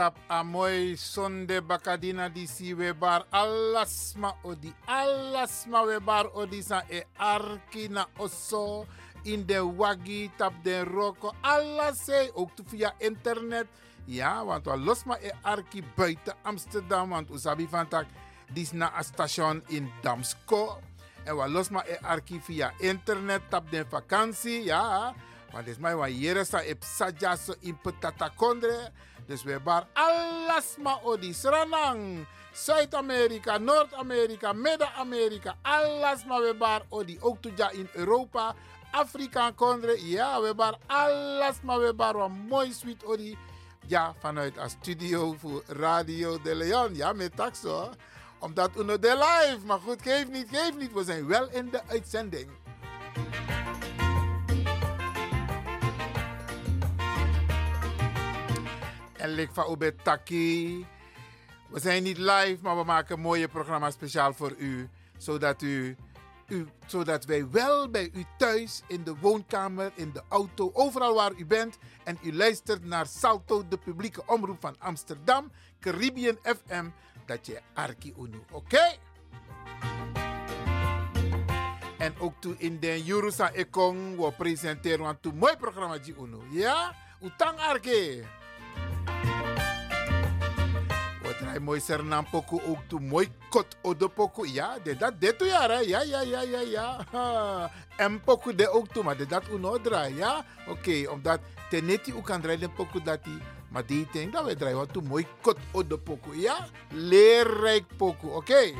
Tap amoy sonde bakadina di si we bar alasma odi alasma we bar odi e arki na oso. In de wagi tap den roko. Alles ook to via internet. Ja want we losma e arki buiten Amsterdam want usabi van tak dis na a station in Damsko. En we losma e arki via internet tap den vakantie ja. Dit is mij wat hier sa e psaja so in petata kondre dus we bar alles ma sranang. Zuid-Amerika, Noord-Amerika, Midden-Amerika, alles maar we bar odi. Ook toja in Europa, Afrika kondre. Ja, we bar alles maar we bar mooi sweet odi. Ja, vanuit een studio voor Radio de Leon. Ja, met taxo. Omdat uno de live. Maar goed, geef niet, geef niet. We zijn wel in de uitzending. En lik van Ube Taki. We zijn niet live, maar we maken een mooie programma speciaal voor u. Zodat, u, u, zodat wij wel bij u thuis, in de woonkamer, in de auto, overal waar u bent. En u luistert naar Salto, de publieke omroep van Amsterdam, Caribbean FM. Dat je Arki Unu, oké? En ook toe in de Jurusa Ekong, we presenteren een mooi programma die Unu. Ja? Utang Arki. Hij mooi sernam poku ook toe mooi kot odo poku. Ja, de dat de toe ja, ja, ja, ja, ja, ja. En poku de ook toe, maar de dat uno draai, ja. Oké, okay, omdat teneti ook kan draaien poku dat die. Maar die denk dat we draaien wat toe mooi kot poku, ja. Leerrijk poku, oké. Okay.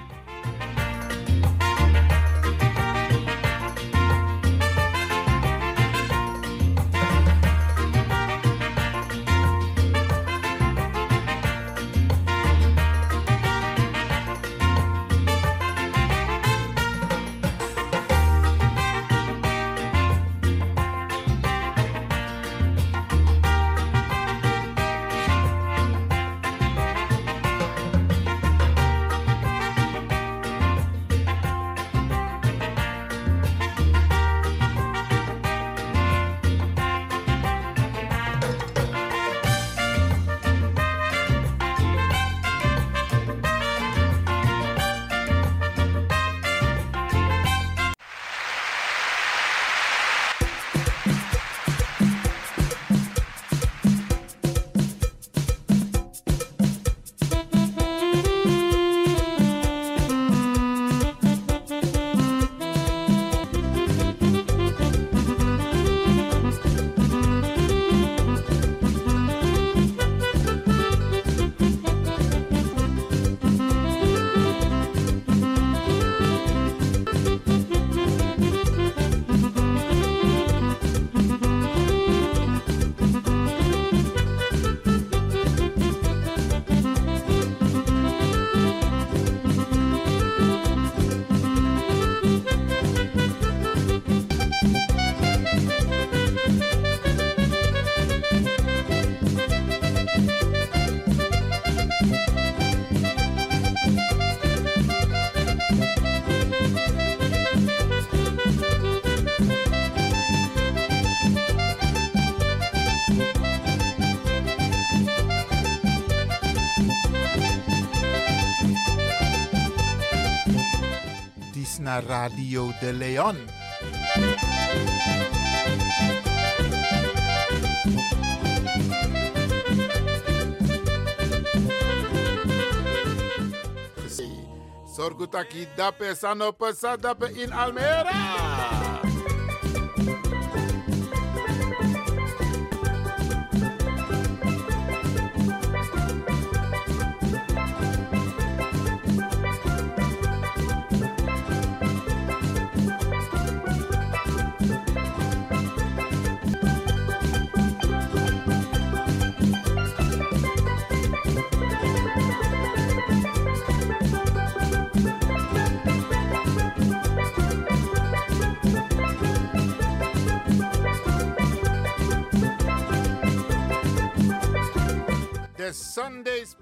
de Leon. Sorguta ki dape sano pesa dape in Almera.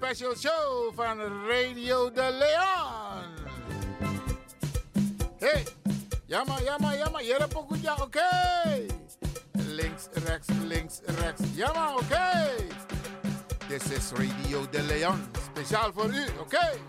Special Show van Radio de Leon. Hey, jammer, jammer, jammer. Hier heb oké. Links, rechts, links, rechts. Jammer, oké. Dit is Radio de Leon. Speciaal voor u, oké.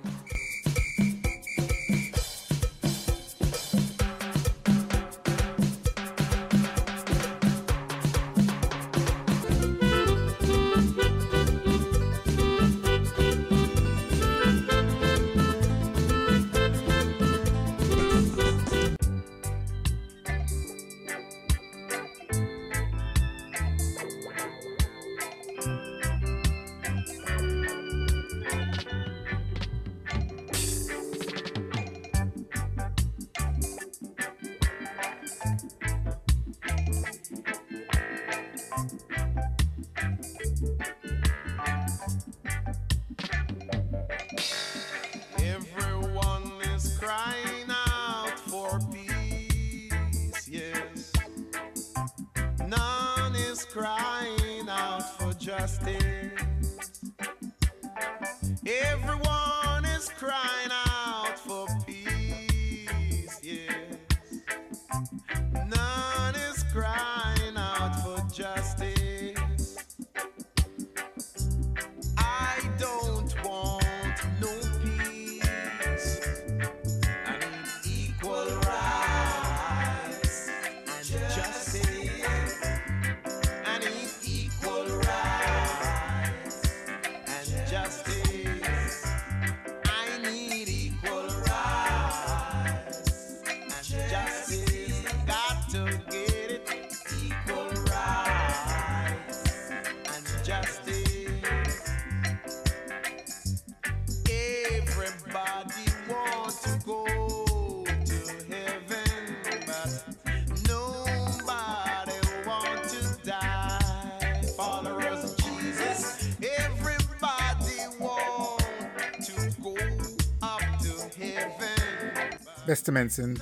Beste mensen,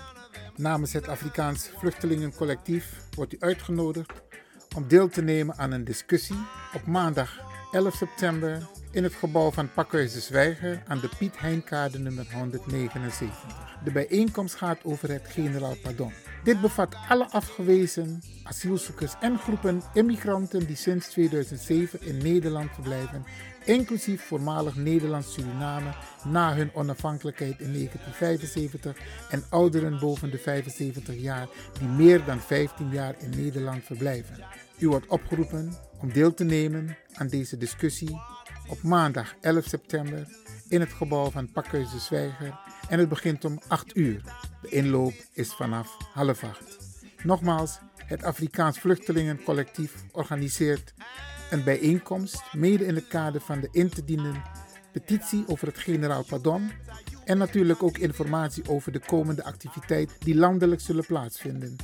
namens het Afrikaans Vluchtelingencollectief wordt u uitgenodigd om deel te nemen aan een discussie op maandag 11 september in het gebouw van Pakhuis de Zwijger aan de Piet Heinkade nummer 179. De bijeenkomst gaat over het generaal pardon. Dit bevat alle afgewezen asielzoekers en groepen immigranten die sinds 2007 in Nederland verblijven inclusief voormalig Nederlands-Suriname na hun onafhankelijkheid in 1975 en ouderen boven de 75 jaar die meer dan 15 jaar in Nederland verblijven. U wordt opgeroepen om deel te nemen aan deze discussie op maandag 11 september in het gebouw van Pakhuis de Zwijger en het begint om 8 uur. De inloop is vanaf half 8. Nogmaals, het Afrikaans Vluchtelingencollectief organiseert een bijeenkomst, mede in het kader van de in te dienen petitie over het generaal pardon en natuurlijk ook informatie over de komende activiteiten die landelijk zullen plaatsvinden.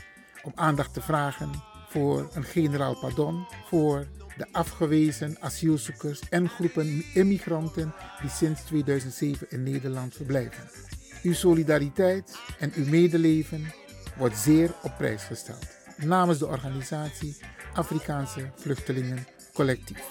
Om aandacht te vragen voor een generaal pardon voor de afgewezen asielzoekers en groepen immigranten die sinds 2007 in Nederland verblijven. Uw solidariteit en uw medeleven wordt zeer op prijs gesteld. Namens de organisatie Afrikaanse Vluchtelingen Collective.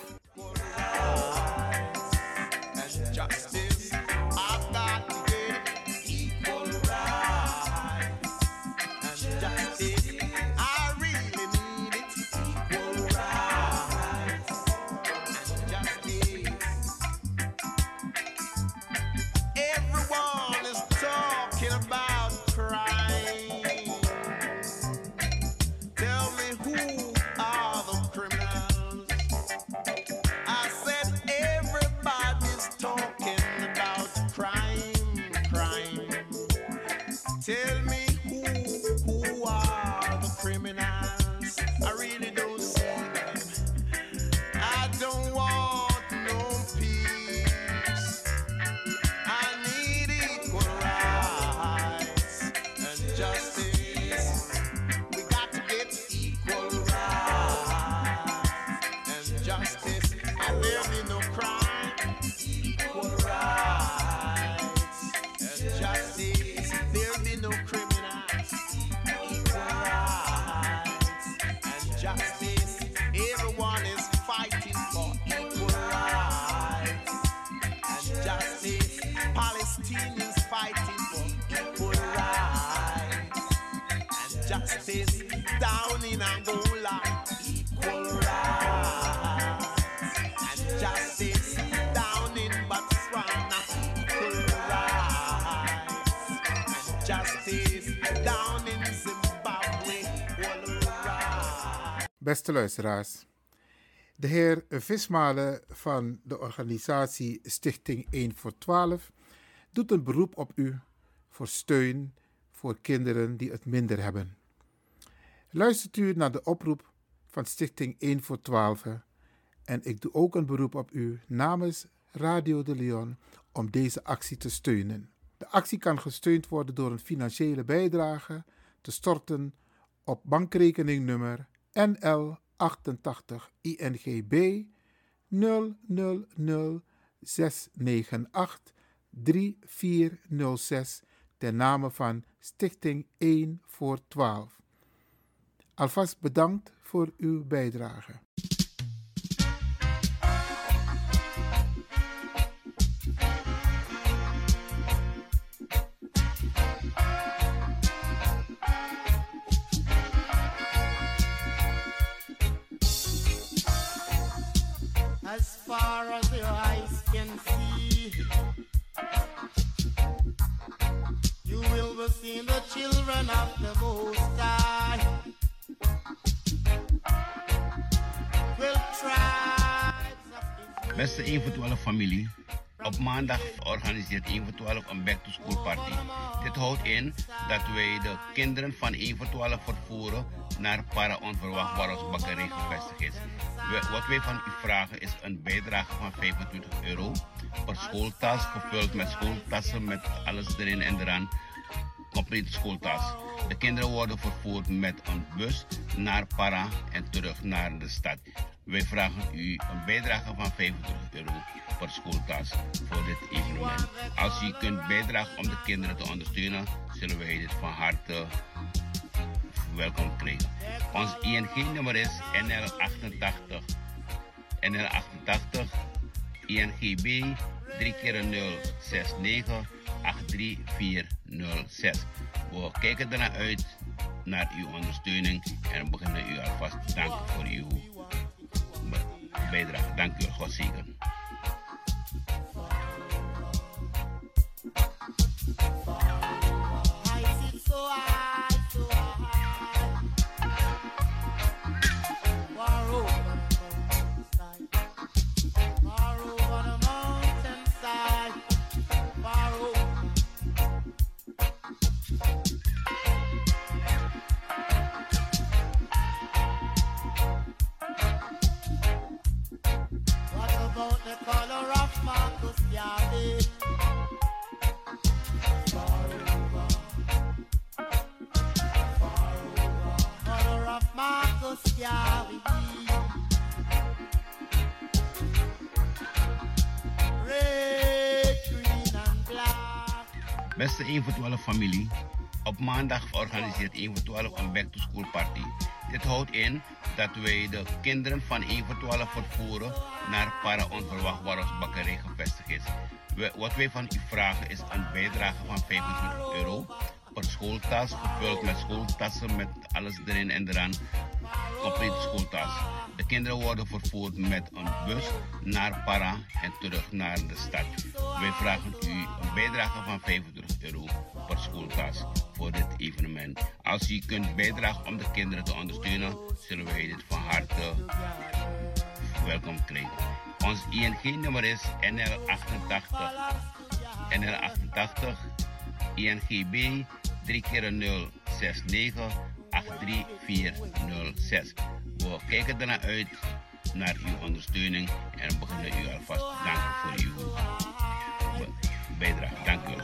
Beste luisteraars, de heer Vismalen van de organisatie Stichting 1 voor 12 doet een beroep op u voor steun voor kinderen die het minder hebben. Luistert u naar de oproep van Stichting 1 voor 12 en ik doe ook een beroep op u namens Radio de Leon om deze actie te steunen. De actie kan gesteund worden door een financiële bijdrage te storten op bankrekeningnummer NL 88 INGB 000 698 3406 ten name van Stichting 1 voor 12. Alvast bedankt voor uw bijdrage. The children the Most Beste 1 voor 12 familie. Op maandag organiseert 1 voor 12 een back to school party. Dit houdt in dat wij de kinderen van 1 voor 12 vervoeren naar para onverwacht waar ons bakkerij gevestigd is. Wat wij van u vragen is een bijdrage van 25 euro per schooltas, gevuld met schooltassen met alles erin en eraan complete schooltas. De kinderen worden vervoerd met een bus naar Para en terug naar de stad. Wij vragen u een bijdrage van 25 euro per schooltas voor dit evenement. Als u kunt bijdragen om de kinderen te ondersteunen, zullen wij dit van harte welkom krijgen. Ons ING-nummer is NL88. NL88 INGB 3 keer 0 69 83406. We kijken ernaar uit naar uw ondersteuning en beginnen u alvast te danken voor uw bijdrage. Dank u, God zegen. Beste 1 voor 12 familie. Op maandag organiseert 1 voor 12 een back to school party. Dit houdt in dat wij de kinderen van 1 voor 12 vervoeren naar para onverwacht waar ons bakkerij gevestigd is. Wat wij van u vragen is een bijdrage van 25 euro per schooltas, gevuld met schooltassen met alles erin en eraan. Complete schooltas. De kinderen worden vervoerd met een bus naar Para en terug naar de stad. Wij vragen u een bijdrage van 25 euro per schooltas voor dit evenement. Als u kunt bijdragen om de kinderen te ondersteunen, zullen wij dit van harte welkom krijgen. Ons ING-nummer is NL88. NL88 INGB 3 keer 0 69 83406. We kijken ernaar uit naar uw ondersteuning en beginnen u alvast te danken voor uw bijdrage. Dank u wel.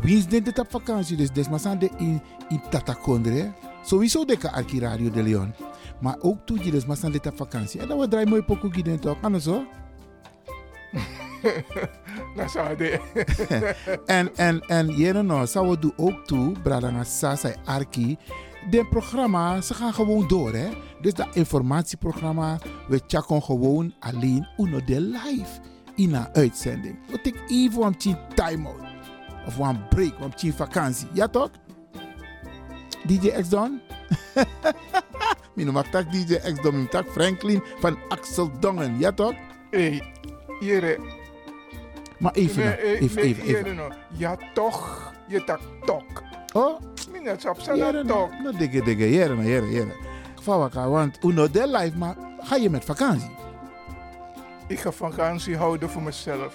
Wie is dit op vakantie? Dus dit maar de in, in Tatakondre. Sowieso de arki Radio de Leon. Maar ook toe je dus maar dit op vakantie. En dan wordt draai mooi pokoe hier toch? Kan zo? Dat zou de. En, en, en, jere nou, zou we doen ook toe, Bradanga Sasa Arki de programma, ze gaan gewoon door. Hè? Dus dat informatieprogramma, we checken gewoon alleen uno de live in een uitzending. We take even een time-out. Of een break, een vakantie. Ja toch? DJ X Don? Mijn mag tak DJ X Don, mijn tak Franklin van Axel Dongen. Ja toch? Hé, hey, Maar even, nee, even, even, even. Ja toch, je tak tok. Oh? net op zijn toch. Nou, dikke, dikke, jere, jere. Vawaka, want uno de life, maar ga je met vakantie? Ik ga vakantie houden voor mezelf.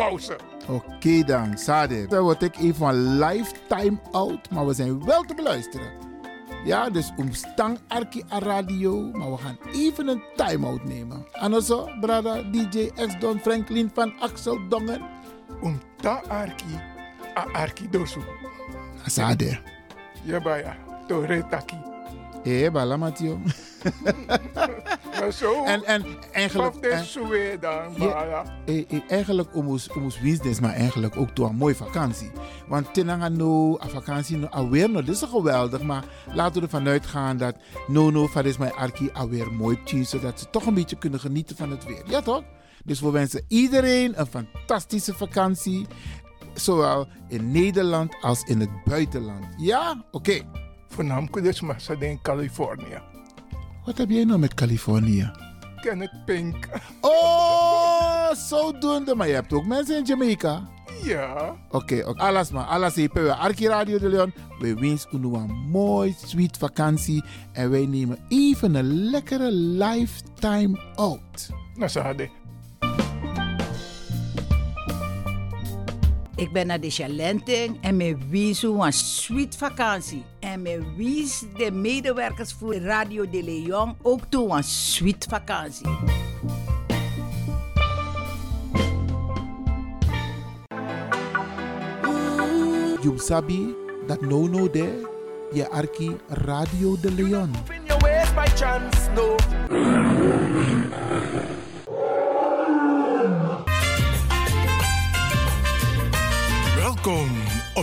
pauze. Oké dan, Sade. Dan word ik even een lifetime out, maar we zijn wel te beluisteren. Ja, dus omstang Arki a radio, maar we gaan even een time-out nemen. En zo, brada DJ X Don Franklin van Axel Dongen. Omta Arki a Arki dosu. Sade. Ja, baya. Tore taki. Eh, bala Matio. zo. En, en eigenlijk. En, dan, ja, eh, eh, eigenlijk omus business, maar eigenlijk ook door een mooie vakantie. Want tenanga no, a vakantie no, alweer no, dit is geweldig. Maar laten we ervan uitgaan dat no, no, van is mijn arki alweer mooi tien, zodat ze toch een beetje kunnen genieten van het weer. Ja, toch? Dus we wensen iedereen een fantastische vakantie. Zowel in Nederland als in het buitenland. Ja? Oké. Okay. Voornamelijk dus maar in Californië. Wat heb jij nou met Californië? Kenneth Pink. Oh, zodoende. Maar je hebt ook mensen in Jamaica. Ja. Oké, okay, okay. alles maar. Alles. We Arki Radio de Leon. We wensen u een mooi, sweet vakantie. En wij nemen even een lekkere lifetime out. Nou, zo Ik ben naar de Chalenting en me wies een sweet vakantie. En me wies de medewerkers voor Radio de Leon ook toe een sweet vakantie. You sabi dat no no de je arki Radio de Leon.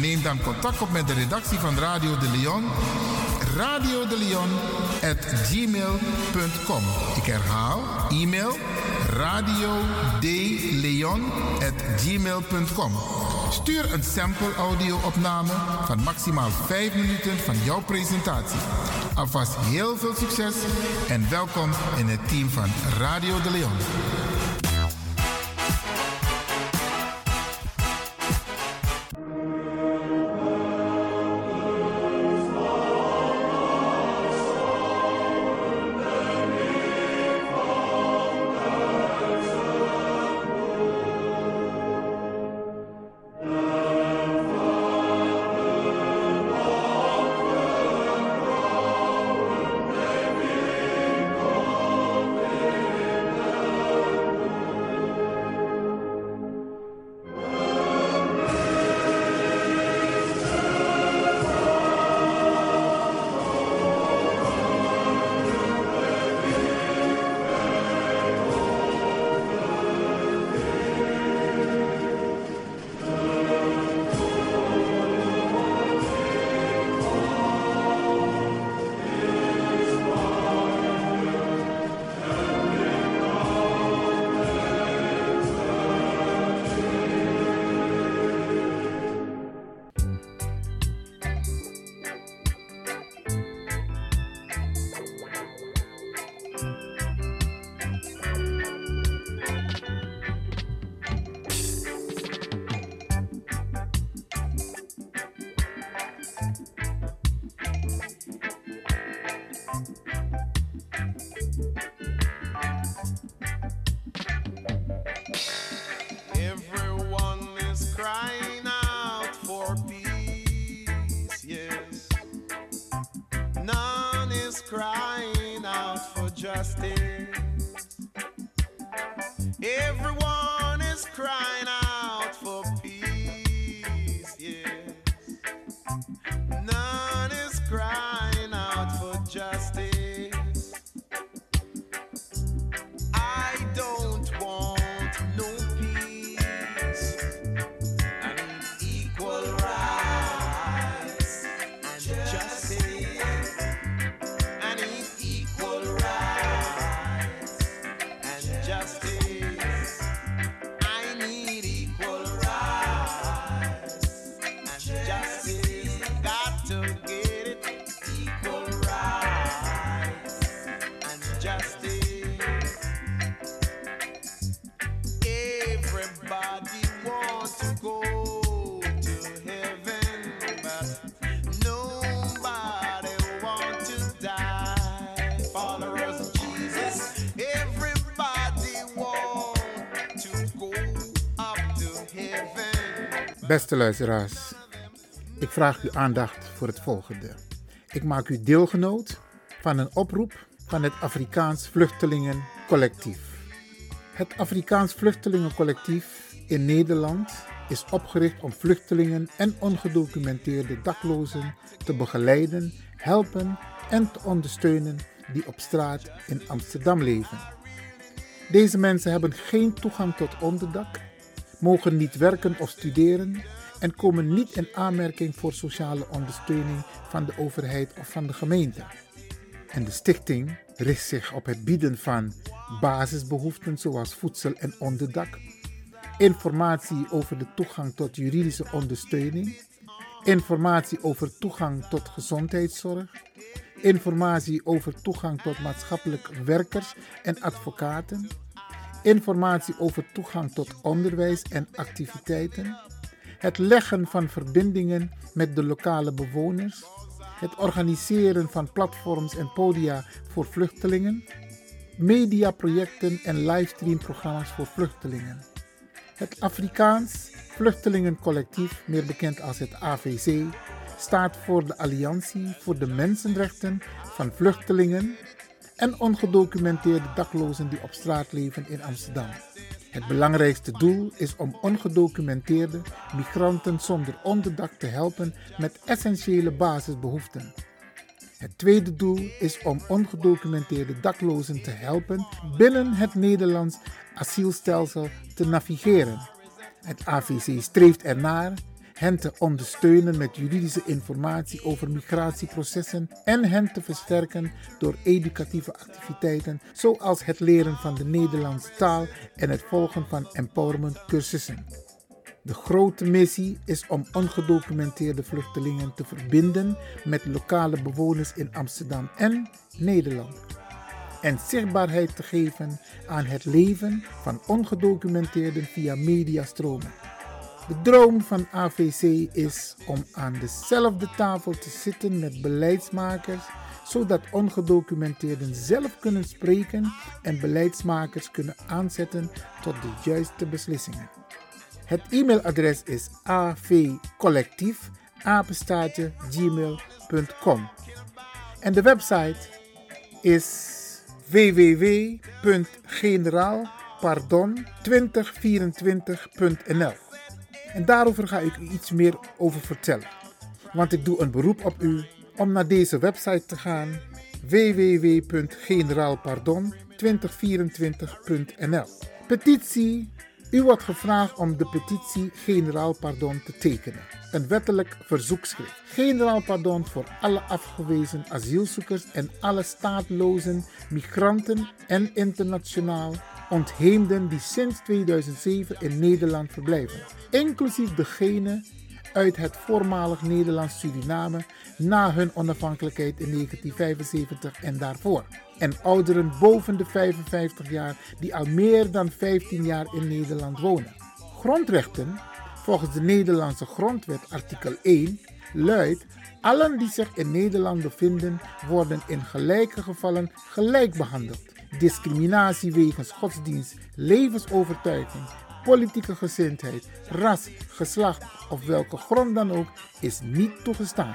Neem dan contact op met de redactie van Radio de Leon. Radio de Leon at gmail.com. Ik herhaal, e-mail radio de Leon. Stuur een sample audio-opname van maximaal 5 minuten van jouw presentatie. Alvast heel veel succes en welkom in het team van Radio de Leon. Beste luisteraars, ik vraag uw aandacht voor het volgende. Ik maak u deelgenoot van een oproep van het Afrikaans Vluchtelingencollectief. Het Afrikaans Vluchtelingencollectief in Nederland is opgericht om vluchtelingen en ongedocumenteerde daklozen te begeleiden, helpen en te ondersteunen die op straat in Amsterdam leven. Deze mensen hebben geen toegang tot onderdak, mogen niet werken of studeren en komen niet in aanmerking voor sociale ondersteuning van de overheid of van de gemeente. En de stichting richt zich op het bieden van basisbehoeften zoals voedsel en onderdak, informatie over de toegang tot juridische ondersteuning, informatie over toegang tot gezondheidszorg, informatie over toegang tot maatschappelijk werkers en advocaten, informatie over toegang tot onderwijs en activiteiten, het leggen van verbindingen met de lokale bewoners, het organiseren van platforms en podia voor vluchtelingen, mediaprojecten en livestreamprogramma's voor vluchtelingen. Het Afrikaans Vluchtelingencollectief, meer bekend als het AVC, staat voor de Alliantie voor de Mensenrechten van Vluchtelingen en ongedocumenteerde daklozen die op straat leven in Amsterdam. Het belangrijkste doel is om ongedocumenteerde migranten zonder onderdak te helpen met essentiële basisbehoeften. Het tweede doel is om ongedocumenteerde daklozen te helpen binnen het Nederlands asielstelsel te navigeren. Het AVC streeft ernaar hen te ondersteunen met juridische informatie over migratieprocessen en hen te versterken door educatieve activiteiten zoals het leren van de Nederlandse taal en het volgen van empowerment cursussen. De grote missie is om ongedocumenteerde vluchtelingen te verbinden met lokale bewoners in Amsterdam en Nederland. En zichtbaarheid te geven aan het leven van ongedocumenteerden via mediastromen. De droom van AVC is om aan dezelfde tafel te zitten met beleidsmakers, zodat ongedocumenteerden zelf kunnen spreken en beleidsmakers kunnen aanzetten tot de juiste beslissingen. Het e-mailadres is avcollectief en de website is www.generaalpardon2024.nl en daarover ga ik u iets meer over vertellen. Want ik doe een beroep op u om naar deze website te gaan www.generaalpardon2024.nl Petitie. U wordt gevraagd om de petitie Generaal Pardon te tekenen. Een wettelijk verzoekschrift. Generaal Pardon voor alle afgewezen asielzoekers en alle staatlozen, migranten en internationaal ontheemden die sinds 2007 in Nederland verblijven. Inclusief degenen uit het voormalig Nederlands Suriname na hun onafhankelijkheid in 1975 en daarvoor. En ouderen boven de 55 jaar die al meer dan 15 jaar in Nederland wonen. Grondrechten, volgens de Nederlandse Grondwet artikel 1, luidt allen die zich in Nederland bevinden worden in gelijke gevallen gelijk behandeld. Discriminatie wegens godsdienst, levensovertuiging, politieke gezindheid, ras, geslacht of welke grond dan ook is niet toegestaan.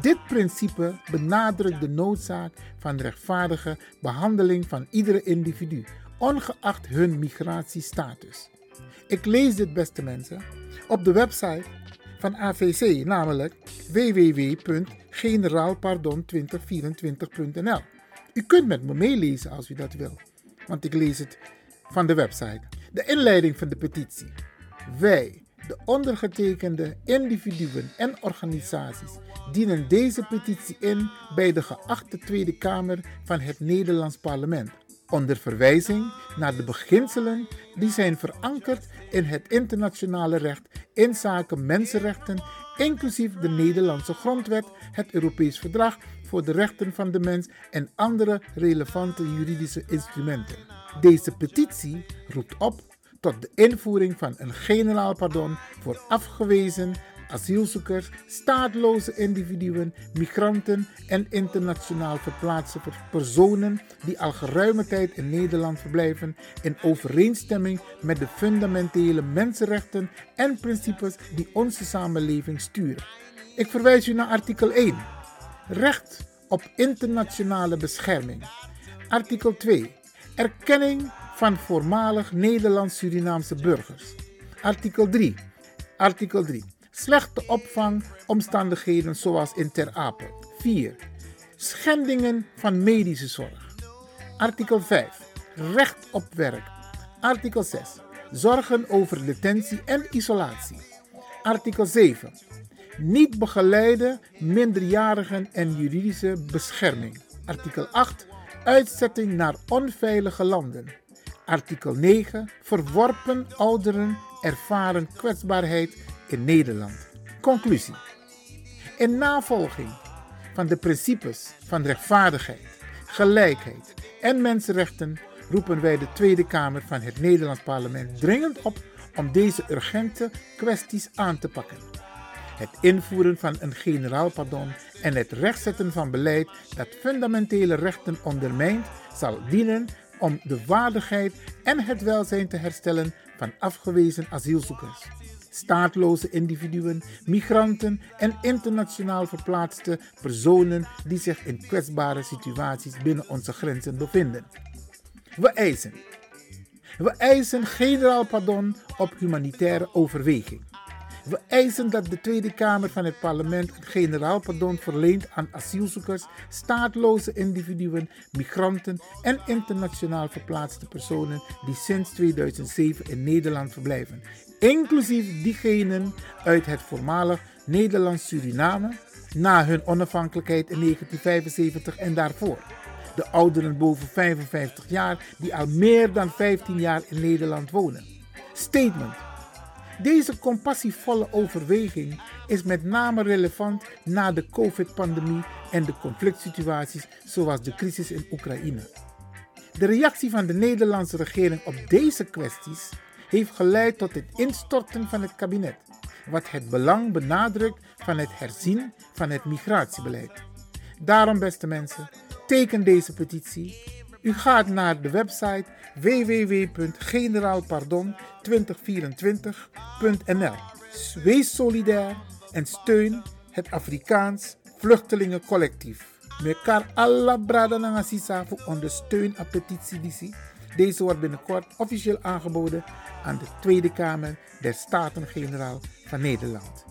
Dit principe benadrukt de noodzaak van rechtvaardige behandeling van iedere individu, ongeacht hun migratiestatus. Ik lees dit, beste mensen, op de website van AVC, namelijk www.generaalpardon2024.nl. U kunt met me meelezen als u dat wil, want ik lees het van de website. De inleiding van de petitie. Wij, de ondergetekende individuen en organisaties, dienen deze petitie in bij de geachte Tweede Kamer van het Nederlands Parlement. Onder verwijzing naar de beginselen die zijn verankerd in het internationale recht in zaken mensenrechten, inclusief de Nederlandse Grondwet, het Europees Verdrag voor de Rechten van de Mens en andere relevante juridische instrumenten. Deze petitie roept op tot de invoering van een generaal pardon voor afgewezen asielzoekers, staatloze individuen, migranten en internationaal verplaatste personen die al geruime tijd in Nederland verblijven in overeenstemming met de fundamentele mensenrechten en principes die onze samenleving sturen. Ik verwijs u naar artikel 1. Recht op internationale bescherming. Artikel 2. Erkenning van voormalig Nederlands-Surinaamse burgers. Artikel 3. Artikel 3. Slechte opvangomstandigheden zoals in Ter Apel. 4. Schendingen van medische zorg. Artikel 5. Recht op werk. Artikel 6. Zorgen over detentie en isolatie. Artikel 7. Niet begeleide minderjarigen en juridische bescherming. Artikel 8. Uitzetting naar onveilige landen. Artikel 9. Verworpen ouderen ervaren kwetsbaarheid in Nederland. Conclusie. In navolging van de principes van rechtvaardigheid, gelijkheid en mensenrechten roepen wij de Tweede Kamer van het Nederlands Parlement dringend op om deze urgente kwesties aan te pakken. Het invoeren van een generaal pardon en het rechtzetten van beleid dat fundamentele rechten ondermijnt, zal dienen om de waardigheid en het welzijn te herstellen van afgewezen asielzoekers staatloze individuen, migranten en internationaal verplaatste personen die zich in kwetsbare situaties binnen onze grenzen bevinden. We eisen. We eisen generaal pardon op humanitaire overweging. We eisen dat de Tweede Kamer van het parlement een generaal pardon verleent aan asielzoekers, staatloze individuen, migranten en internationaal verplaatste personen die sinds 2007 in Nederland verblijven, inclusief diegenen uit het voormalig Nederlands-Suriname na hun onafhankelijkheid in 1975 en daarvoor. De ouderen boven 55 jaar die al meer dan 15 jaar in Nederland wonen. Statement. Deze compassievolle overweging is met name relevant na de COVID-pandemie en de conflictsituaties zoals de crisis in Oekraïne. De reactie van de Nederlandse regering op deze kwesties heeft geleid tot het instorten van het kabinet, wat het belang benadrukt van het herzien van het migratiebeleid. Daarom, beste mensen, teken deze petitie. U gaat naar de website www.generaalpardon2024.nl. Wees solidair en steun het Afrikaans Vluchtelingencollectief. Mekar alla brada na voor ondersteun a petitie Deze wordt binnenkort officieel aangeboden aan de Tweede Kamer der Staten-Generaal van Nederland.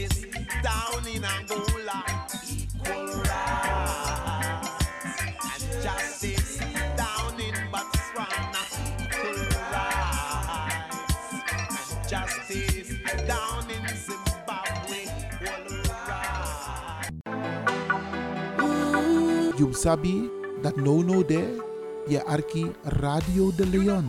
justice down in Angola. Equal rights and justice down in Botswana. Equal rights and justice down in Zimbabwe. Right. You sabi that no no there, ye arki Radio de Leon.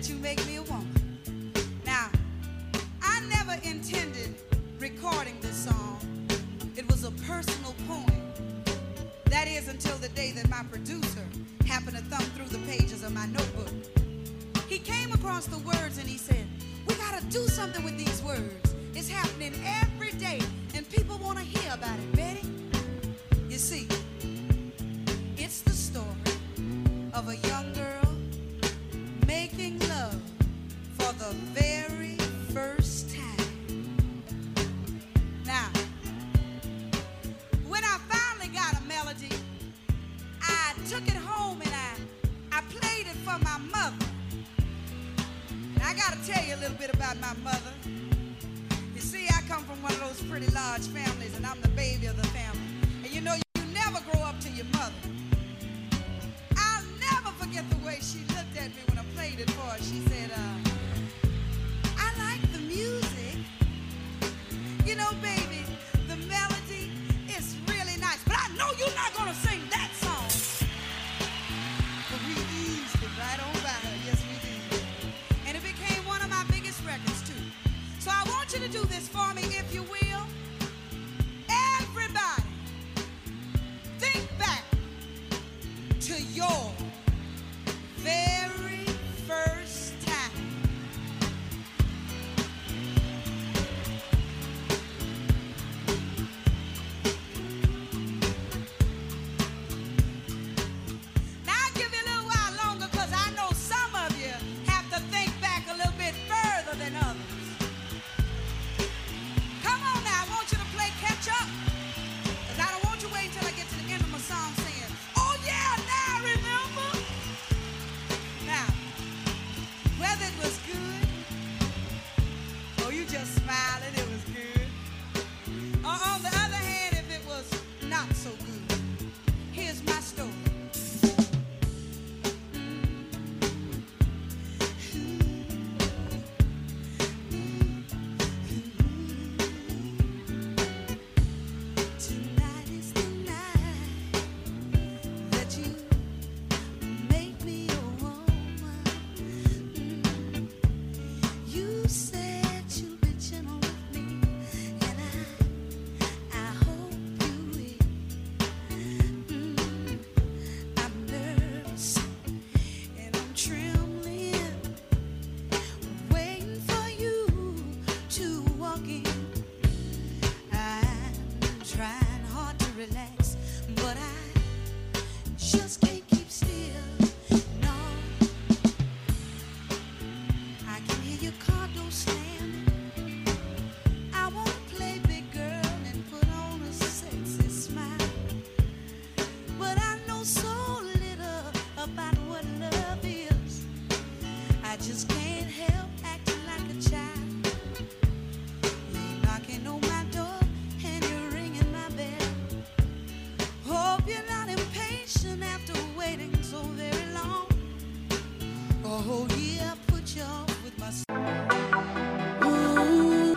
that you make me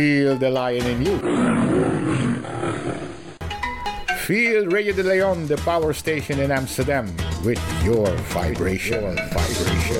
Feel the lion in you. Feel Radio de Leon, the power station in Amsterdam, with your vibration. Your vibration.